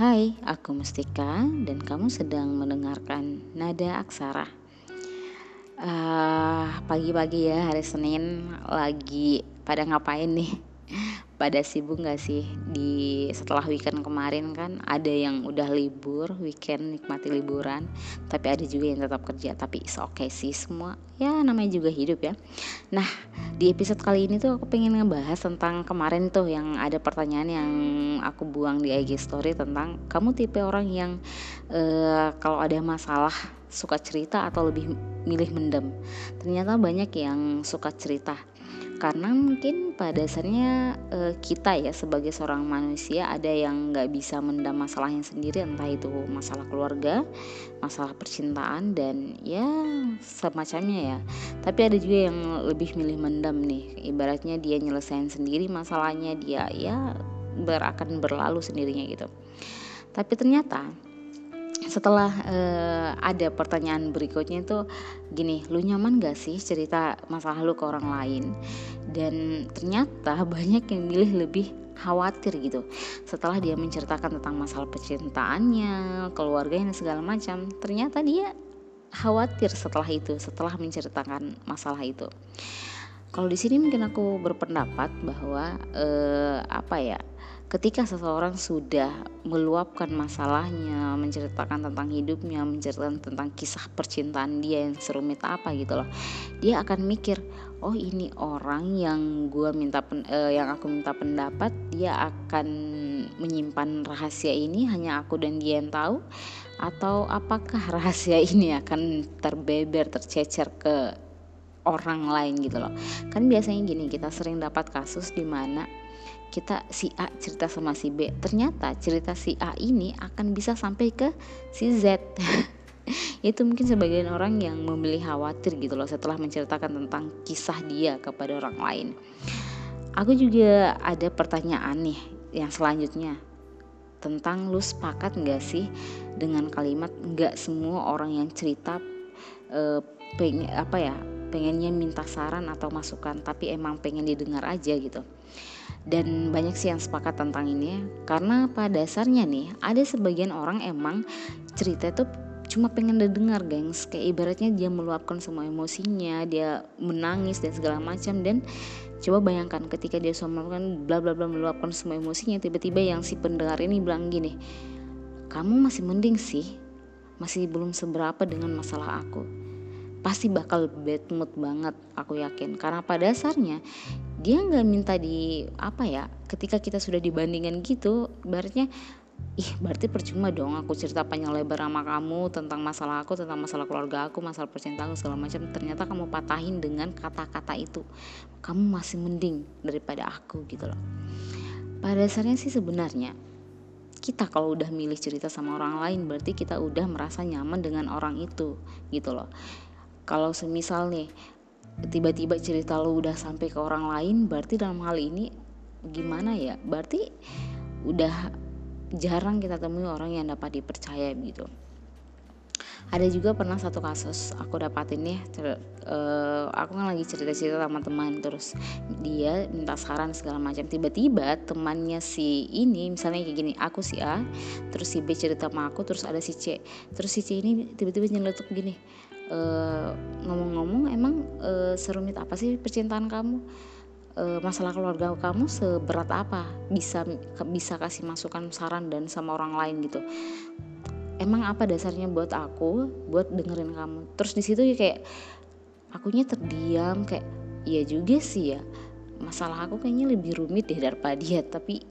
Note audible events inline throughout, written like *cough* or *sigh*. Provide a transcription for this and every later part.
Hai, aku Mustika dan kamu sedang mendengarkan Nada Aksara. Uh, pagi-pagi ya hari Senin lagi pada ngapain nih? Pada sibuk gak sih? Di setelah weekend kemarin kan ada yang udah libur weekend nikmati liburan tapi ada juga yang tetap kerja. Tapi oke okay sih semua. Ya namanya juga hidup ya. Nah di episode kali ini tuh aku pengen ngebahas tentang kemarin tuh yang ada pertanyaan yang aku buang di IG story tentang kamu tipe orang yang uh, kalau ada masalah suka cerita atau lebih milih mendem. Ternyata banyak yang suka cerita karena mungkin pada dasarnya uh, kita ya sebagai seorang manusia ada yang nggak bisa mendam masalahnya sendiri entah itu masalah keluarga, masalah percintaan dan ya semacamnya ya. Tapi ada juga yang lebih milih mendam nih, ibaratnya dia nyelesain sendiri masalahnya dia ya ber akan berlalu sendirinya gitu. Tapi ternyata setelah uh, ada pertanyaan berikutnya itu gini lu nyaman gak sih cerita masalah lu ke orang lain? Dan ternyata *laughs* banyak yang milih lebih khawatir gitu. Setelah dia menceritakan tentang masalah percintaannya keluarganya dan segala macam ternyata dia khawatir setelah itu setelah menceritakan masalah itu. Kalau di sini mungkin aku berpendapat bahwa uh, apa ya ketika seseorang sudah meluapkan masalahnya, menceritakan tentang hidupnya, menceritakan tentang kisah percintaan dia yang serumit apa gitu loh, dia akan mikir, oh ini orang yang gua minta pen, eh, yang aku minta pendapat, dia akan menyimpan rahasia ini hanya aku dan dia yang tahu, atau apakah rahasia ini akan terbeber, tercecer ke orang lain gitu loh. Kan biasanya gini, kita sering dapat kasus di mana kita si A cerita sama si B. Ternyata cerita si A ini akan bisa sampai ke si Z. *laughs* Itu mungkin sebagian orang yang memilih khawatir gitu loh setelah menceritakan tentang kisah dia kepada orang lain. Aku juga ada pertanyaan nih yang selanjutnya. Tentang lu sepakat nggak sih dengan kalimat nggak semua orang yang cerita uh, pengen apa ya pengennya minta saran atau masukan tapi emang pengen didengar aja gitu. Dan banyak sih yang sepakat tentang ini karena pada dasarnya nih ada sebagian orang emang cerita itu cuma pengen didengar gengs. Kayak ibaratnya dia meluapkan semua emosinya dia menangis dan segala macam. Dan coba bayangkan ketika dia melakukan bla bla bla meluapkan semua emosinya tiba-tiba yang si pendengar ini bilang gini kamu masih mending sih masih belum seberapa dengan masalah aku. Pasti bakal bad mood banget aku yakin. Karena pada dasarnya dia nggak minta di apa ya ketika kita sudah dibandingkan gitu baratnya ih berarti percuma dong aku cerita panjang lebar sama kamu tentang masalah aku tentang masalah keluarga aku masalah percintaan segala macam. Ternyata kamu patahin dengan kata-kata itu. Kamu masih mending daripada aku gitu loh. Pada dasarnya sih sebenarnya kita kalau udah milih cerita sama orang lain berarti kita udah merasa nyaman dengan orang itu gitu loh. Kalau semisal nih tiba-tiba cerita lo udah sampai ke orang lain berarti dalam hal ini gimana ya? Berarti udah jarang kita temui orang yang dapat dipercaya gitu ada juga pernah satu kasus aku dapatin nih uh, aku kan lagi cerita-cerita sama teman terus dia minta saran segala macam. Tiba-tiba temannya si ini misalnya kayak gini aku si A terus si B cerita sama aku terus ada si C. Terus si C ini tiba-tiba nyeletuk gini ngomong ngomong-ngomong emang uh, serumit apa sih percintaan kamu? Uh, masalah keluarga kamu seberat apa? Bisa bisa kasih masukan saran dan sama orang lain gitu emang apa dasarnya buat aku buat dengerin kamu? Terus di situ ya kayak akunya terdiam kayak iya juga sih ya masalah aku kayaknya lebih rumit deh daripada dia. Tapi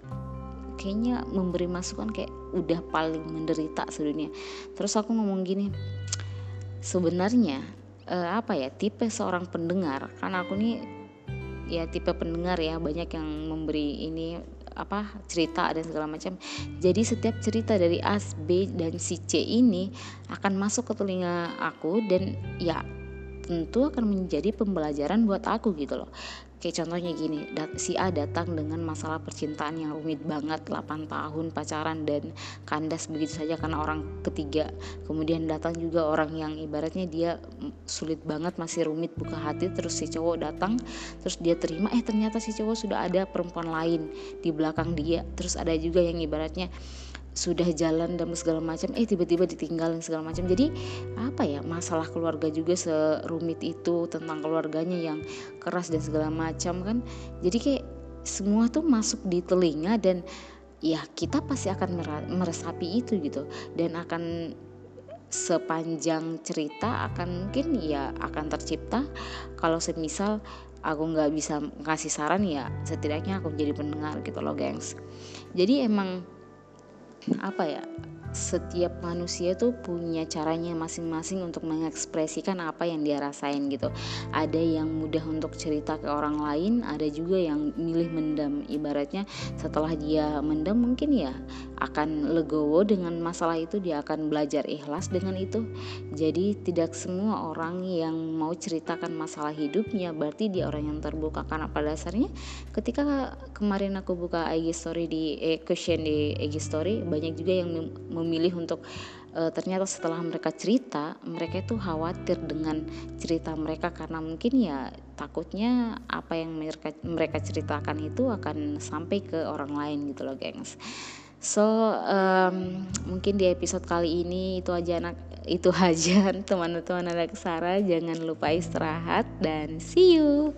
kayaknya memberi masukan kayak udah paling menderita sedunia. Terus aku ngomong gini sebenarnya uh, apa ya tipe seorang pendengar? Karena aku nih ya tipe pendengar ya banyak yang memberi ini apa cerita dan segala macam. Jadi setiap cerita dari A B dan si C ini akan masuk ke telinga aku dan ya tentu akan menjadi pembelajaran buat aku gitu loh Kayak contohnya gini, si A datang dengan masalah percintaan yang rumit banget 8 tahun pacaran dan kandas begitu saja karena orang ketiga. Kemudian datang juga orang yang ibaratnya dia sulit banget masih rumit buka hati terus si cowok datang terus dia terima eh ternyata si cowok sudah ada perempuan lain di belakang dia. Terus ada juga yang ibaratnya sudah jalan dan segala macam eh tiba-tiba ditinggalin segala macam jadi apa ya masalah keluarga juga serumit itu tentang keluarganya yang keras dan segala macam kan. Jadi kayak semua tuh masuk di telinga dan ya kita pasti akan meresapi itu gitu. Dan akan sepanjang cerita akan mungkin ya akan tercipta. Kalau semisal aku nggak bisa ngasih saran ya setidaknya aku jadi pendengar gitu loh gengs. Jadi emang apa ya setiap manusia tuh punya caranya masing-masing untuk mengekspresikan apa yang dia rasain gitu. Ada yang mudah untuk cerita ke orang lain, ada juga yang milih mendam. Ibaratnya setelah dia mendam mungkin ya akan legowo dengan masalah itu, dia akan belajar ikhlas dengan itu. Jadi tidak semua orang yang mau ceritakan masalah hidupnya berarti dia orang yang terbuka karena pada dasarnya ketika kemarin aku buka IG story di eh, question di IG story banyak juga yang memilih untuk e, ternyata setelah mereka cerita mereka itu khawatir dengan cerita mereka karena mungkin ya takutnya apa yang mereka mereka ceritakan itu akan sampai ke orang lain gitu loh gengs. So um, mungkin di episode kali ini itu aja anak itu aja. *laughs* Teman-teman anak Sarah jangan lupa istirahat dan see you